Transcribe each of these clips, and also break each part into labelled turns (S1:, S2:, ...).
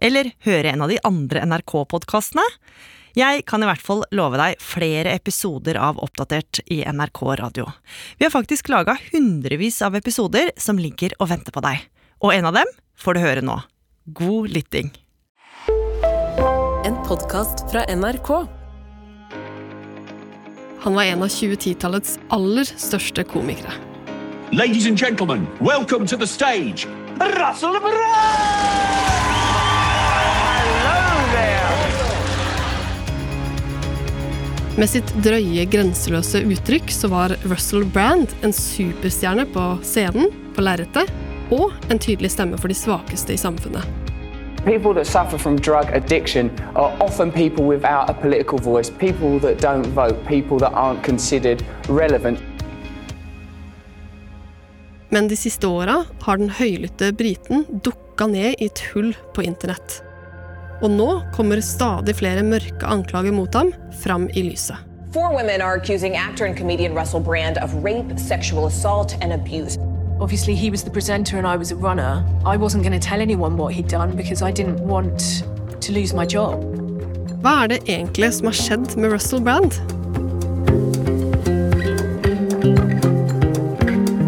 S1: Eller høre en av de andre NRK-podkastene? Jeg kan i hvert fall love deg flere episoder av Oppdatert i NRK Radio. Vi har faktisk laga hundrevis av episoder som ligger og venter på deg. Og en av dem får du høre nå. God lytting.
S2: En podkast fra NRK.
S3: Han var en av 2010-tallets aller største komikere.
S4: Ladies and gentlemen, welcome to the stage, Russell Brand!
S3: Med sitt drøye, grenseløse uttrykk så var Russell Brand en superstjerne på scenen, på lerretet, og en tydelig stemme for de svakeste i samfunnet.
S5: People that suffer from drug addiction are often people without a political voice, people that don't vote, people that aren't considered relevant.
S3: Men de siste åra har den høylytte briten dukka ned i et hull på internett. Og nå kommer stadig flere mørke anklager mot ham fram i lyset.
S6: Four women are accusing actor and comedian Russell Brand of rape, sexual assault, and abuse.
S7: Obviously, he was the presenter and I was a runner. I wasn't going to tell anyone what he'd done because I didn't want to lose my job.
S3: Hva er det egentlig som har skjedd med Russell Brand?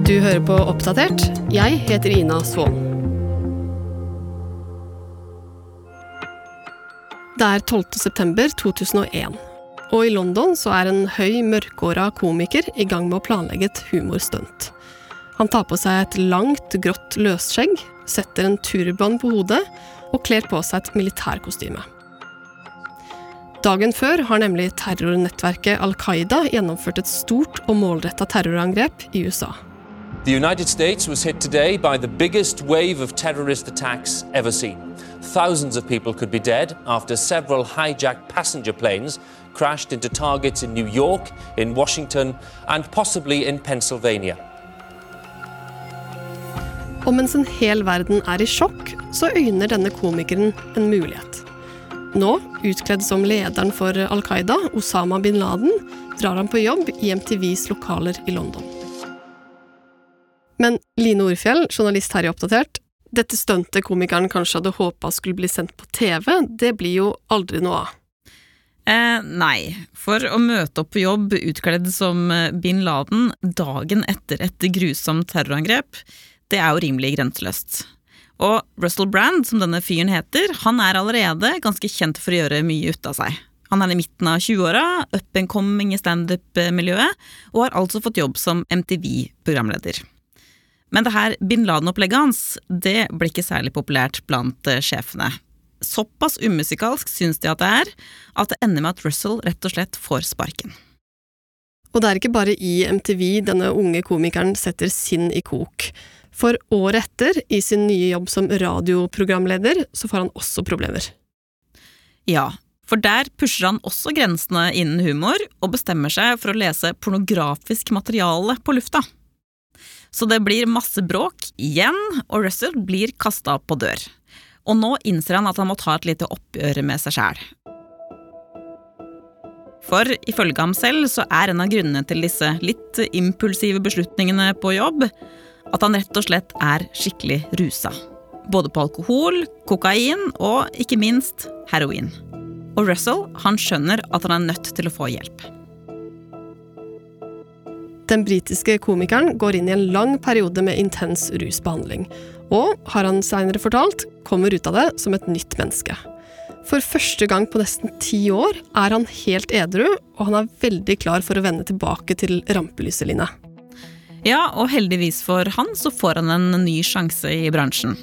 S3: Du hører på Oppdatert. Jeg heter Ina Svaan. Det er 12. september 2001, og i London så er en høy, mørkåra komiker i gang med å planlegge et humorstunt. Han tar på seg et langt, grått løsskjegg, setter en turban på hodet og kler på seg et militærkostyme. Dagen før har nemlig terrornettverket Al Qaida gjennomført et stort og målretta terrorangrep i USA.
S8: The United States was hit today by the biggest wave of terrorist attacks ever seen. Thousands of people could be dead after several hijacked passenger planes crashed into targets in New York, in Washington, and possibly in Pennsylvania.
S3: Og mens en hel verden er i sjokk, så øyner denne komikeren en mulighet. Nå, utkledd som lederen for Al Qaida, Osama bin Laden, drar han på jobb i MTVs lokaler i London. Men Line Orfjell, journalist her i Oppdatert, dette stuntet komikeren kanskje hadde håpa skulle bli sendt på TV, det blir jo aldri noe av.
S9: Eh, nei, for å møte opp på jobb utkledd som bin Laden dagen etter et grusomt terrorangrep, det er jo rimelig grenseløst. Og Russell Brand, som denne fyren heter, han er allerede ganske kjent for å gjøre mye ut av seg. Han er i midten av 20-åra, up and coming i standup-miljøet, og har altså fått jobb som MTV-programleder. Men det her bin Laden-opplegget hans det ble ikke særlig populært blant sjefene. Såpass umusikalsk syns de at det er, at det ender med at Russell rett og slett får sparken.
S3: Og det er ikke bare i MTV denne unge komikeren setter sinn i kok. For året etter, i sin nye jobb som radioprogramleder, så får han også problemer.
S9: Ja, for der pusher han også grensene innen humor, og bestemmer seg for å lese pornografisk materiale på lufta. Så det blir masse bråk igjen, og Russell blir kasta på dør. Og nå innser han at han må ta et lite oppgjør med seg sjæl. For ifølge ham selv så er en av grunnene til disse litt impulsive beslutningene på jobb at han rett og slett er skikkelig rusa. Både på alkohol, kokain og ikke minst heroin. Og Russell han skjønner at han er nødt til å få hjelp.
S3: Den britiske komikeren går inn i en lang periode med intens rusbehandling, og, har han seinere fortalt, kommer ut av det som et nytt menneske. For første gang på nesten ti år er han helt edru, og han er veldig klar for å vende tilbake til rampelyset, Line.
S9: Ja, og heldigvis for han så får han en ny sjanse i bransjen.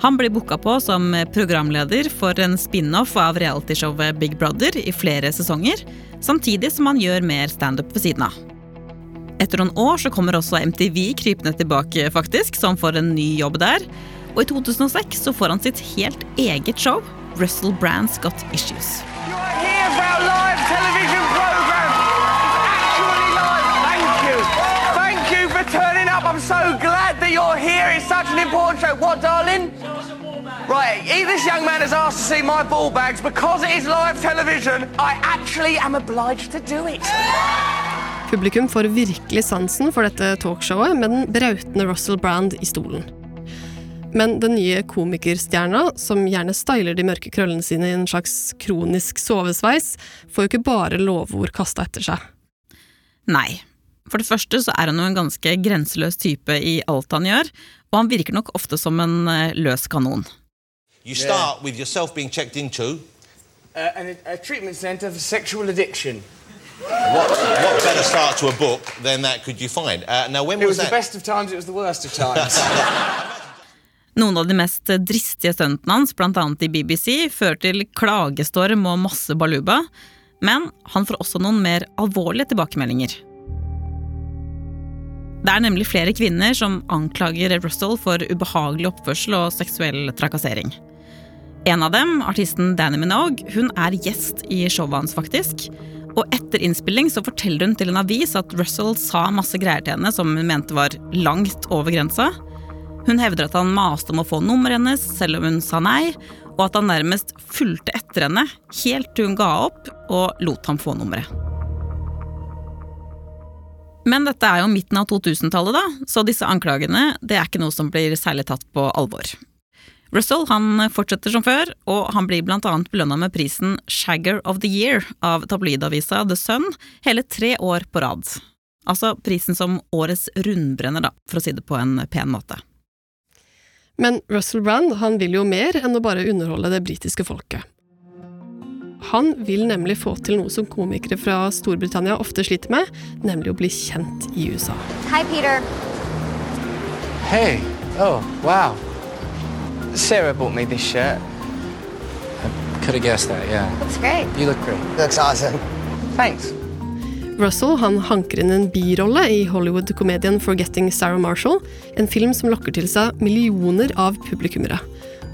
S9: Han blir booka på som programleder for en spin-off av realityshowet Big Brother i flere sesonger, samtidig som han gjør mer standup ved siden av. Etter noen år så kommer også MTV krypende tilbake, faktisk, så han får en ny jobb der. Og i 2006 så får han sitt helt eget show, Russell Brand's Got Issues.
S10: Turning up. I'm so glad that you're here. It's such an important show. What, darling? Right, he- this young man has asked to see my ball bags because it is live television. I actually am obliged to do it.
S3: Publikum får virkelig sansen for dette talkshowet med den brautende Russell Brand i stolen. Men den nye komikerstjerna, som gjerne styler de mørke krøllene sine i en slags kronisk sovesveis, får jo ikke bare lovord kasta etter seg.
S9: Nei. For det første så er han jo en ganske grenseløs type i alt han gjør, og han virker nok ofte som en eh, løs kanon.
S11: You start with yourself being checked into.
S10: Uh, and a, a treatment centre for sexual addiction.
S11: What, what better start to a book than that could you find? Uh, now, when
S10: It
S11: was
S10: was the best of times, it was the worst of times.
S9: Noen av de mest dristige stuntene hans, annet i BBC, fører til klagestorm og masse baluba, men han får også noen mer alvorlige tilbakemeldinger. Det er nemlig flere kvinner som anklager Russell for ubehagelig oppførsel og seksuell trakassering. En av dem, artisten Danny Minogue, hun er gjest i showet hans, faktisk. Og etter innspilling så forteller hun til en avis at Russell sa masse greier til henne som hun mente var langt over grensa. Hun hevder at han maste om å få nummeret hennes, selv om hun sa nei, og at han nærmest fulgte etter henne helt til hun ga opp og lot ham få nummeret. Men dette er jo midten av 2000-tallet, da, så disse anklagene det er ikke noe som blir særlig tatt på alvor. Russell han fortsetter som før, og han blir blant annet belønna med prisen Shagger of the Year av tabloidavisa The Sun hele tre år på rad. Altså prisen som årets rundbrenner, da, for å si det på en pen måte.
S3: Men Russell Brand han vil jo mer enn å bare underholde det britiske folket. Han vil nemlig få til noe som komikere fra Storbritannia ofte sliter med, nemlig å bli kjent i USA.
S12: Hi, Peter.
S10: hey, oh, wow. Sarah bought me this shirt.
S13: Could have guessed that, yeah.
S12: Looks great.
S13: You look great.
S10: Looks awesome. Thanks.
S3: Russell han hanker inn en birolle i Hollywood-komedien Forgetting Sarah Marshall, en film som lokker til seg millioner av publikummere.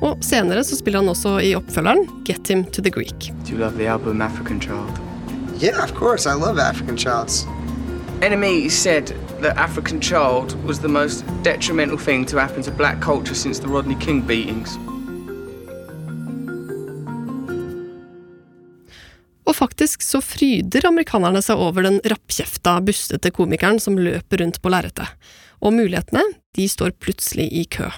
S3: Og senere så spiller han også i oppfølgeren Get Him to the Greek.
S10: Do you love the album African Child?
S14: Yeah, of course. I love African childs.
S10: Enemy said that African Child was the most detrimental thing to happen to black culture since the Rodney King beatings.
S3: Og faktisk så fryder amerikanerne seg over den rappkjefta, bustete komikeren som løper rundt på lerretet. Og mulighetene, de står plutselig i kø.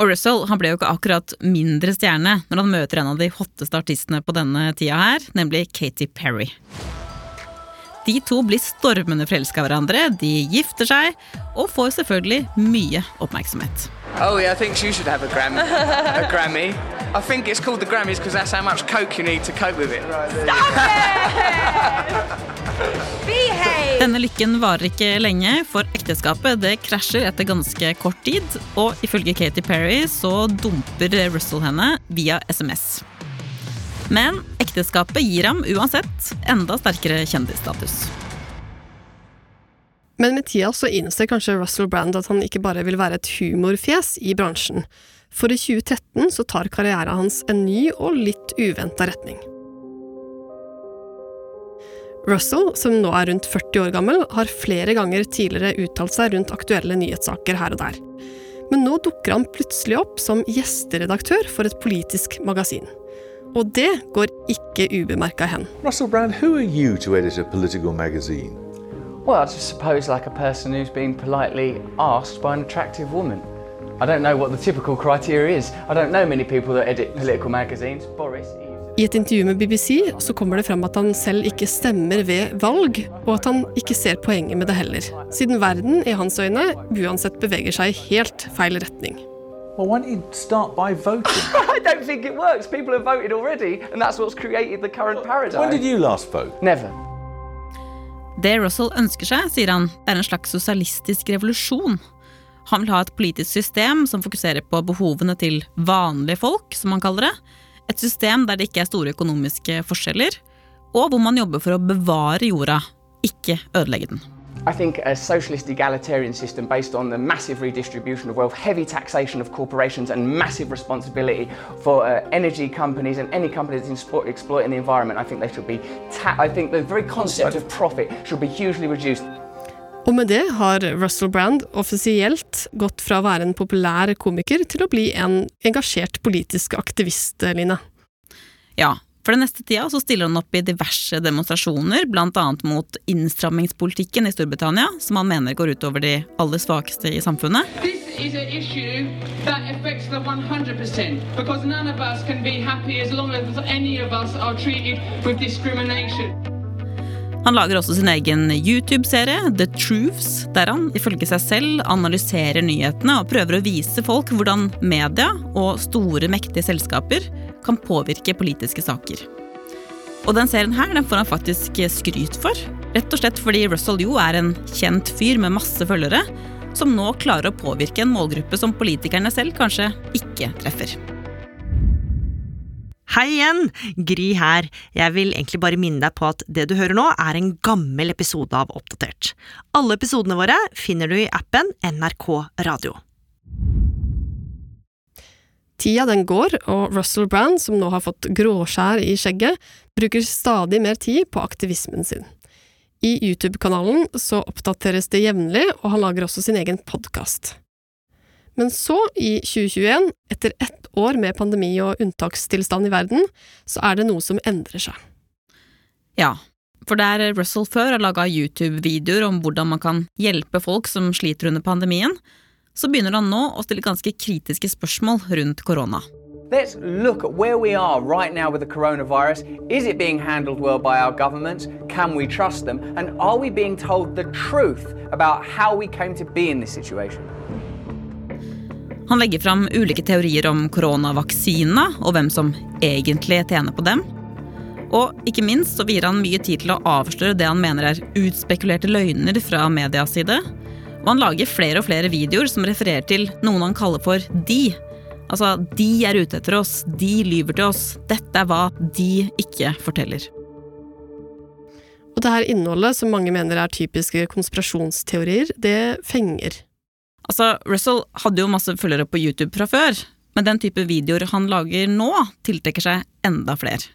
S9: Og Russell han ble jo ikke akkurat mindre stjerne når han møter en av de hotteste artistene på denne tida her, nemlig Katy Perry. De to blir stormende forelska i hverandre, de gifter seg, og får selvfølgelig mye oppmerksomhet.
S10: Oh yeah, I think you should have a Grammy. a Grammy. I think it's called the Grammys because that's how much coke you need to cope with it.
S9: Denne lykken varer ikke lenge, for ekteskapet det krasjer etter ganske kort tid, og ifølge Katy Perry så dumper Russell henne via SMS. Men ekteskapet gir ham uansett enda sterkere kjendisstatus.
S3: Men med tida så innser kanskje Russell Brand at han ikke bare vil være et humorfjes i bransjen. For i 2013 så tar karrieren hans en ny og litt uventa retning. Russell, som nå er rundt 40 år gammel, har flere ganger tidligere uttalt seg rundt aktuelle nyhetssaker her og der. Men nå dukker han plutselig opp som gjesteredaktør for et politisk magasin. Og det går ikke ubemerka hen.
S15: Russell Brand, who are you to edit a political magazine?
S5: Well, I just suppose like a person who's been politely asked by an attractive woman. I don't know what the typical criteria is. I don't know many people that edit political magazines. Boris.
S3: I et intervju med BBC så kommer det fram at han selv ikke stemmer ved valg, og at han ikke ser poenget med det heller, siden verden i hans øyne uansett beveger seg i helt feil retning.
S15: Well, why don't you start by voting?
S5: I don't think it works. People have voted already, and that's what's created the current paradigm.
S15: When did you last vote?
S5: Never.
S9: Det Russell ønsker seg, sier han, er en slags sosialistisk revolusjon. Han vil ha et politisk system som fokuserer på behovene til vanlige folk, som han kaller det. Et system der det ikke er store økonomiske forskjeller, og hvor man jobber for å bevare jorda, ikke ødelegge den.
S5: I think a socialist egalitarian system based on the massive redistribution of wealth, heavy taxation of corporations, and massive responsibility for uh, energy companies and any company that's explo- exploiting the environment. I think they should be. Ta- I think the very concept of profit should be hugely reduced.
S3: Og med det har Russell Brand offisielt gått fra å være en populær komiker til å bli en engasjert politisk aktivist, Line.
S9: Ja, for den neste tida så stiller han opp i diverse demonstrasjoner, bl.a. mot innstrammingspolitikken i Storbritannia, som han mener går utover de aller svakeste i samfunnet.
S12: Is an issue that affects 100% because none of us can be happy as as
S9: Han lager også sin egen YouTube-serie, The Truths, der han ifølge seg selv analyserer nyhetene og prøver å vise folk hvordan media og store, mektige selskaper kan påvirke politiske saker. Og den serien her den får han faktisk skryt for. Rett og slett fordi Russell jo er en kjent fyr med masse følgere, som nå klarer å påvirke en målgruppe som politikerne selv kanskje ikke treffer.
S1: Hei igjen! Gry her. Jeg vil egentlig bare minne deg på at det du hører nå, er en gammel episode av Oppdatert. Alle episodene våre finner du i appen NRK Radio.
S3: Tida den går, og Russell Brand, som nå har fått gråskjær i skjegget, bruker stadig mer tid på aktivismen sin. I YouTube-kanalen så oppdateres det jevnlig, og han lager også sin egen podkast. Men så, i 2021, etter ett år med pandemi og unntakstilstand i verden, så er det noe som endrer seg.
S9: Ja, for der Russell før har laga YouTube-videoer om hvordan man kan hjelpe folk som sliter under pandemien, så begynner han nå å stille ganske kritiske spørsmål rundt korona.
S5: Let's look at where we are right now with the coronavirus. Is it being handled well by our governments? Can we trust them? And are we being told the truth about how we came to be in this situation?
S9: Han legger fram ulike teorier om koronavaksinene og hvem som egentlig tjener på dem. Og ikke minst så vier han mye tid til å avsløre det han mener er utspekulerte løgner fra medias side. Og han lager flere og flere videoer som refererer til noen han kaller for de. Altså, de er ute etter oss, de lyver til oss, dette er hva de ikke forteller.
S3: Og det her innholdet, som mange mener er typiske konspirasjonsteorier, det fenger.
S9: Altså, Russell hadde jo masse følgere på YouTube fra før, men den type videoer han lager nå, tiltrekker seg enda flere.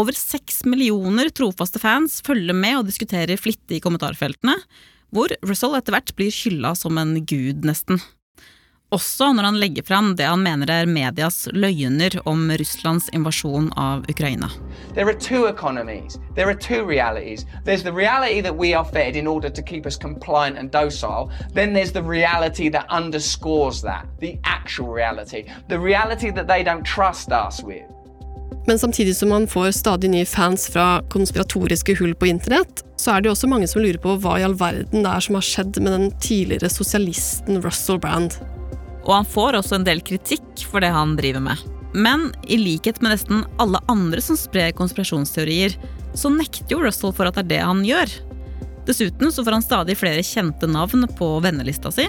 S9: Over seks millioner trofaste fans følger med og diskuterer flittig i kommentarfeltene, hvor Russell etter hvert blir hylla som en gud, nesten. Også når han legger fram det han mener er medias løgner om Russlands invasjon av Ukraina.
S5: There are two economies. There are two realities. There's the reality that we are fed in order to keep us compliant and docile. Then there's the reality that underscores that, the actual reality, the reality that they don't trust us with.
S3: Men samtidig som man får stadig nye fans fra konspiratoriske hull på internett, så er det jo også mange som lurer på hva i all verden det er som har skjedd med den tidligere sosialisten Russell Brand.
S9: Og han får også en del kritikk for det han driver med. Men i likhet med nesten alle andre som sprer konspirasjonsteorier, så nekter jo Russell for at det er det han gjør. Dessuten så får han stadig flere kjente navn på vennelista si.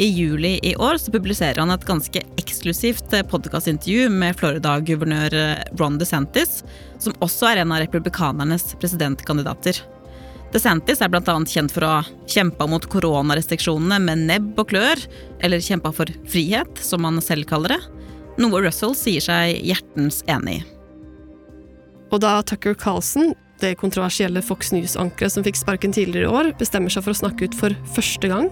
S9: I juli i år så publiserer han et ganske eksklusivt podkastintervju med Florida-guvernør Ron DeSantis, som også er en av republikanernes presidentkandidater. DeSantis er bl.a. kjent for å ha kjempa mot koronarestriksjonene med nebb og klør, eller kjempa for frihet, som han selv kaller det, noe Russell sier seg hjertens enig i.
S3: Og da Tucker Carlson, det kontroversielle Fox News-ankeret som fikk sparken tidligere i år, bestemmer seg for å snakke ut for første gang,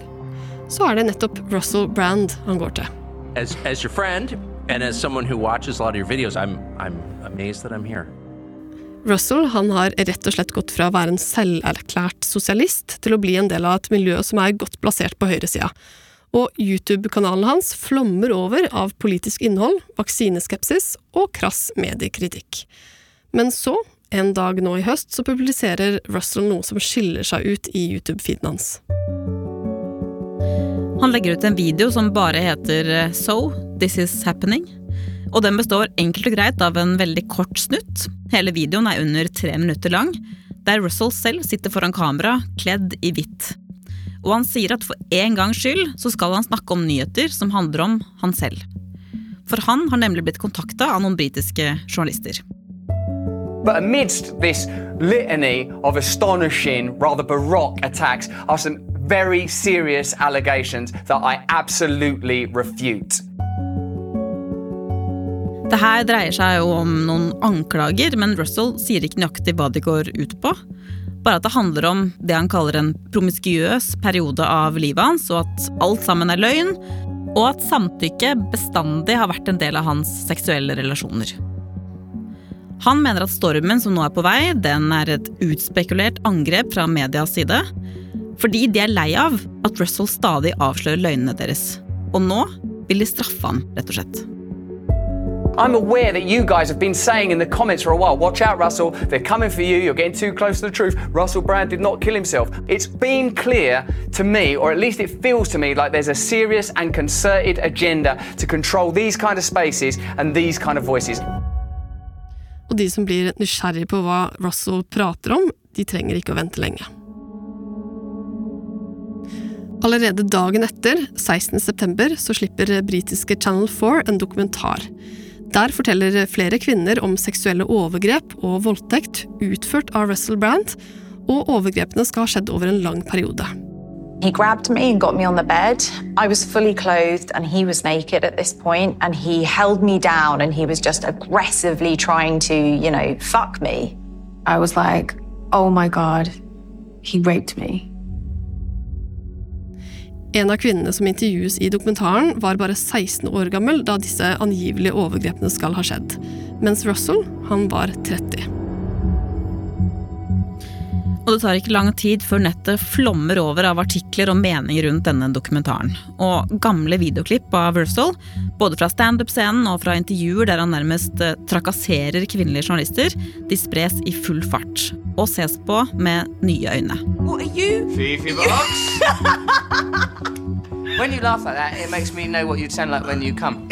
S3: så er det nettopp Russell Brand han går til.
S16: As, as your friend and as someone who watches a lot of your videos, I'm, I'm amazed that I'm here.
S3: Russell han har rett og slett gått fra å være en selverklært sosialist til å bli en del av et miljø som er godt plassert på høyresida. Og YouTube-kanalen hans flommer over av politisk innhold, vaksineskepsis og krass mediekritikk. Men så, en dag nå i høst, så publiserer Russell noe som skiller seg ut i YouTube-feeden hans.
S9: Han legger ut en video som bare heter So, this is happening. Og den består enkelt og greit av en veldig kort snutt. Hele videoen er under tre minutter lang, der Russell selv sitter foran kamera, kledd i hvitt. Og han sier at for en gangs skyld så skal han snakke om nyheter som handler om han selv. For han har nemlig blitt kontakta av noen britiske journalister.
S10: But amidst this litany of astonishing, rather baroque attacks are some very serious allegations that I absolutely refute.
S9: Det her dreier seg jo om noen anklager, men Russell sier ikke nøyaktig hva de går ut på. Bare at det handler om det han kaller en promiskuøs periode av livet hans, og at alt sammen er løgn, og at samtykke bestandig har vært en del av hans seksuelle relasjoner. Han mener at stormen som nå er på vei, den er et utspekulert angrep fra medias side, fordi de er lei av at Russell stadig avslører løgnene deres. Og nå vil de straffe ham, rett og slett.
S10: I'm aware that you guys have been saying in the comments for a while, watch out, Russell, they're coming for you, you're getting too close to the truth. Russell Brand did not kill himself. It's been clear to me, or at least it feels to me, like there's a serious and concerted agenda to control these kind of spaces and these kind of voices.
S3: Og de som blir nysgjerrig på hva Russell prater om, de trenger ikke å vente lenge. Allerede dagen etter, 16.9, så slipper britiske Channel 4 en dokumentar. Der forteller flere kvinner om seksuelle overgrep og voldtekt utført av Russell Brand, og overgrepene skal ha skjedd over en lang periode.
S17: He grabbed me and got me on the bed. I was fully clothed and he was naked at this point and he held me down and he was just aggressively trying to, you know, fuck me.
S7: I was like, oh my god, he raped me.
S3: En av kvinnene som intervjues i dokumentaren, var bare 16 år gammel da disse angivelige overgrepene skal ha skjedd, mens Russell, han var 30.
S9: Og det tar ikke lang tid før nettet flommer over av artikler og meninger rundt denne dokumentaren. Og gamle videoklipp av Russell, både fra standup-scenen og fra intervjuer der han nærmest eh, trakasserer kvinnelige journalister, de spres i full fart. Og ses på med nye øyne.
S10: What are you? Fifi Box. when you laugh like that, it makes me know what you'd sound like when you come.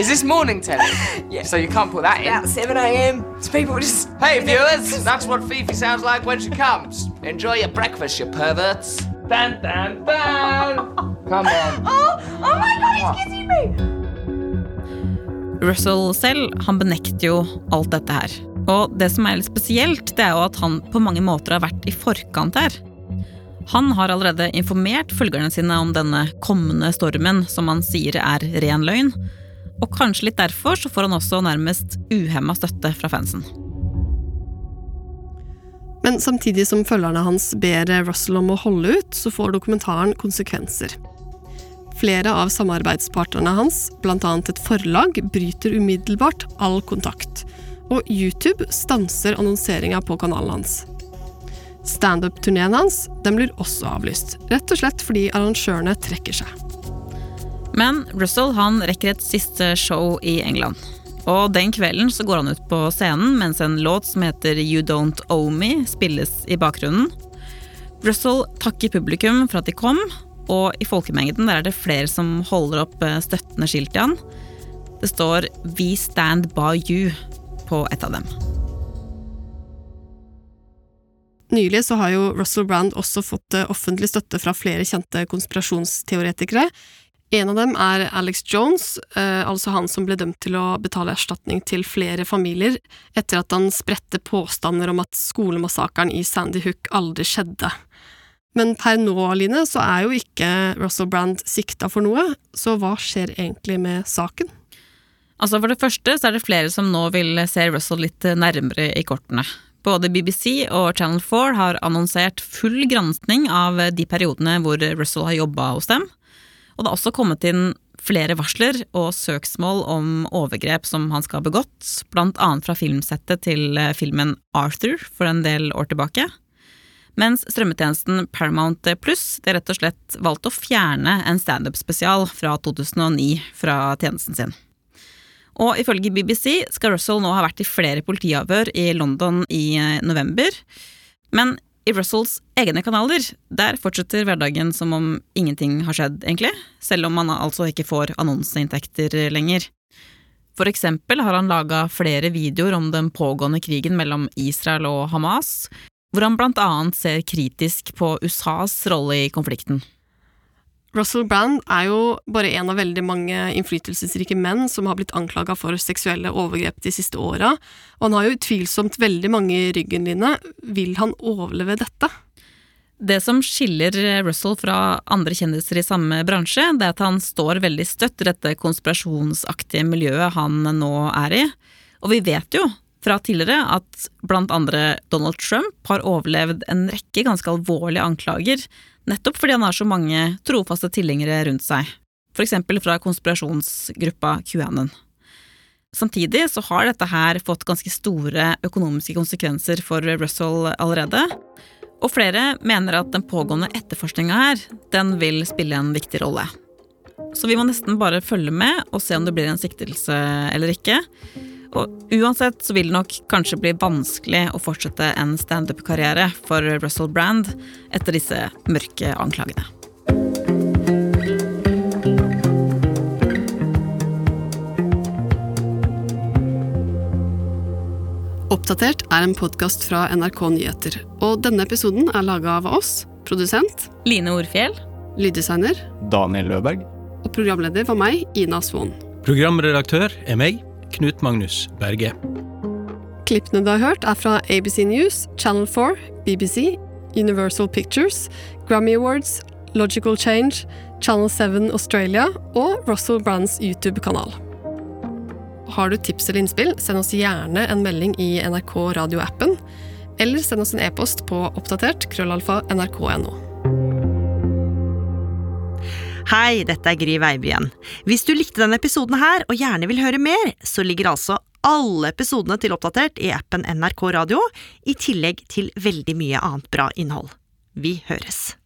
S10: Is this morning telly? yeah. So you can't put that in.
S7: About 7 a.m. So people just.
S10: Hey viewers, that's what Fifi sounds like when she comes. Enjoy your breakfast, you perverts. Dun dun dun. Come on.
S17: Oh, oh my god, he's kissing me!
S9: Russell selv han benekter jo alt dette her. Og det som er litt spesielt, det er jo at han på mange måter har vært i forkant her. Han har allerede informert følgerne sine om denne kommende stormen, som han sier er ren løgn. Og kanskje litt derfor så får han også nærmest uhemma støtte fra fansen.
S3: Men samtidig som følgerne hans ber Russell om å holde ut, så får dokumentaren konsekvenser. Flere av samarbeidspartnerne hans, bl.a. et forlag, bryter umiddelbart all kontakt. Og YouTube stanser annonseringa på kanalen hans. Standup-turneen hans den blir også avlyst, rett og slett fordi arrangørene trekker seg.
S9: Men Russell han rekker et siste show i England. Og den kvelden så går han ut på scenen mens en låt som heter You Don't Owe Me spilles i bakgrunnen. Russell takker publikum for at de kom, og i folkemengden der er det flere som holder opp eh, støttende skilt til han. Det står We Stand By You på et av dem.
S3: Nylig så har jo Russell Brand også fått eh, offentlig støtte fra flere kjente konspirasjonsteoretikere, en av dem er Alex Jones, eh, altså han som ble dømt til å betale erstatning til flere familier etter at han spredte påstander om at skolemassakren i Sandy Hook aldri skjedde. Men per nå, Line, så er jo ikke Russell Brand sikta for noe, så hva skjer egentlig med saken?
S9: Altså For det første så er det flere som nå vil se Russell litt nærmere i kortene. Både BBC og Channel 4 har annonsert full granskning av de periodene hvor Russell har jobba hos dem. Og det har også kommet inn flere varsler og søksmål om overgrep som han skal ha begått, blant annet fra filmsettet til filmen Arthur for en del år tilbake. Mens strømmetjenesten Paramount Pluss rett og slett valgte å fjerne en standup-spesial fra 2009 fra tjenesten sin. Og ifølge BBC skal Russell nå ha vært i flere politiavhør i London i eh, november. Men i Russells egne kanaler der fortsetter hverdagen som om ingenting har skjedd, egentlig, selv om han altså ikke får annonseinntekter lenger. For eksempel har han laga flere videoer om den pågående krigen mellom Israel og Hamas, hvor han blant annet ser kritisk på USAs rolle i konflikten.
S3: Russell Brand er jo bare en av veldig mange innflytelsesrike menn som har blitt anklaga for seksuelle overgrep de siste åra, og han har jo utvilsomt veldig mange i ryggen, Line. Vil han overleve dette?
S9: Det som skiller Russell fra andre kjendiser i samme bransje, det er at han står veldig støtt i dette konspirasjonsaktige miljøet han nå er i. Og vi vet jo fra tidligere at blant andre Donald Trump har overlevd en rekke ganske alvorlige anklager, nettopp fordi han har så mange trofaste tilhengere rundt seg, for eksempel fra konspirasjonsgruppa QAnon. Samtidig så har dette her fått ganske store økonomiske konsekvenser for Russell allerede, og flere mener at den pågående etterforskninga her, den vil spille en viktig rolle. Så vi må nesten bare følge med og se om det blir en siktelse eller ikke. Og uansett så vil det nok kanskje bli vanskelig å fortsette en standup-karriere for Russell Brand etter disse mørke anklagene.
S3: Oppdatert er en podkast fra NRK Nyheter, og denne episoden er laga av oss, produsent
S9: Line Orfjell.
S3: Lyddesigner
S18: Daniel Løberg.
S3: og programleder var meg, Ina Svaan.
S18: Programredaktør er meg, Knut Magnus Berge.
S3: Klippene du har hørt, er fra ABC News, Channel 4, BBC, Universal Pictures, Grammy Awards, Logical Change, Channel 7 Australia og Russell Brands YouTube-kanal. Har du tips eller innspill, send oss gjerne en melding i NRK radioappen, eller send oss en e-post på oppdatert krøllalfa nrk.no.
S1: Hei, dette er Gry Veiby igjen. Hvis du likte denne episoden her og gjerne vil høre mer, så ligger altså alle episodene til Oppdatert i appen NRK Radio, i tillegg til veldig mye annet bra innhold. Vi høres.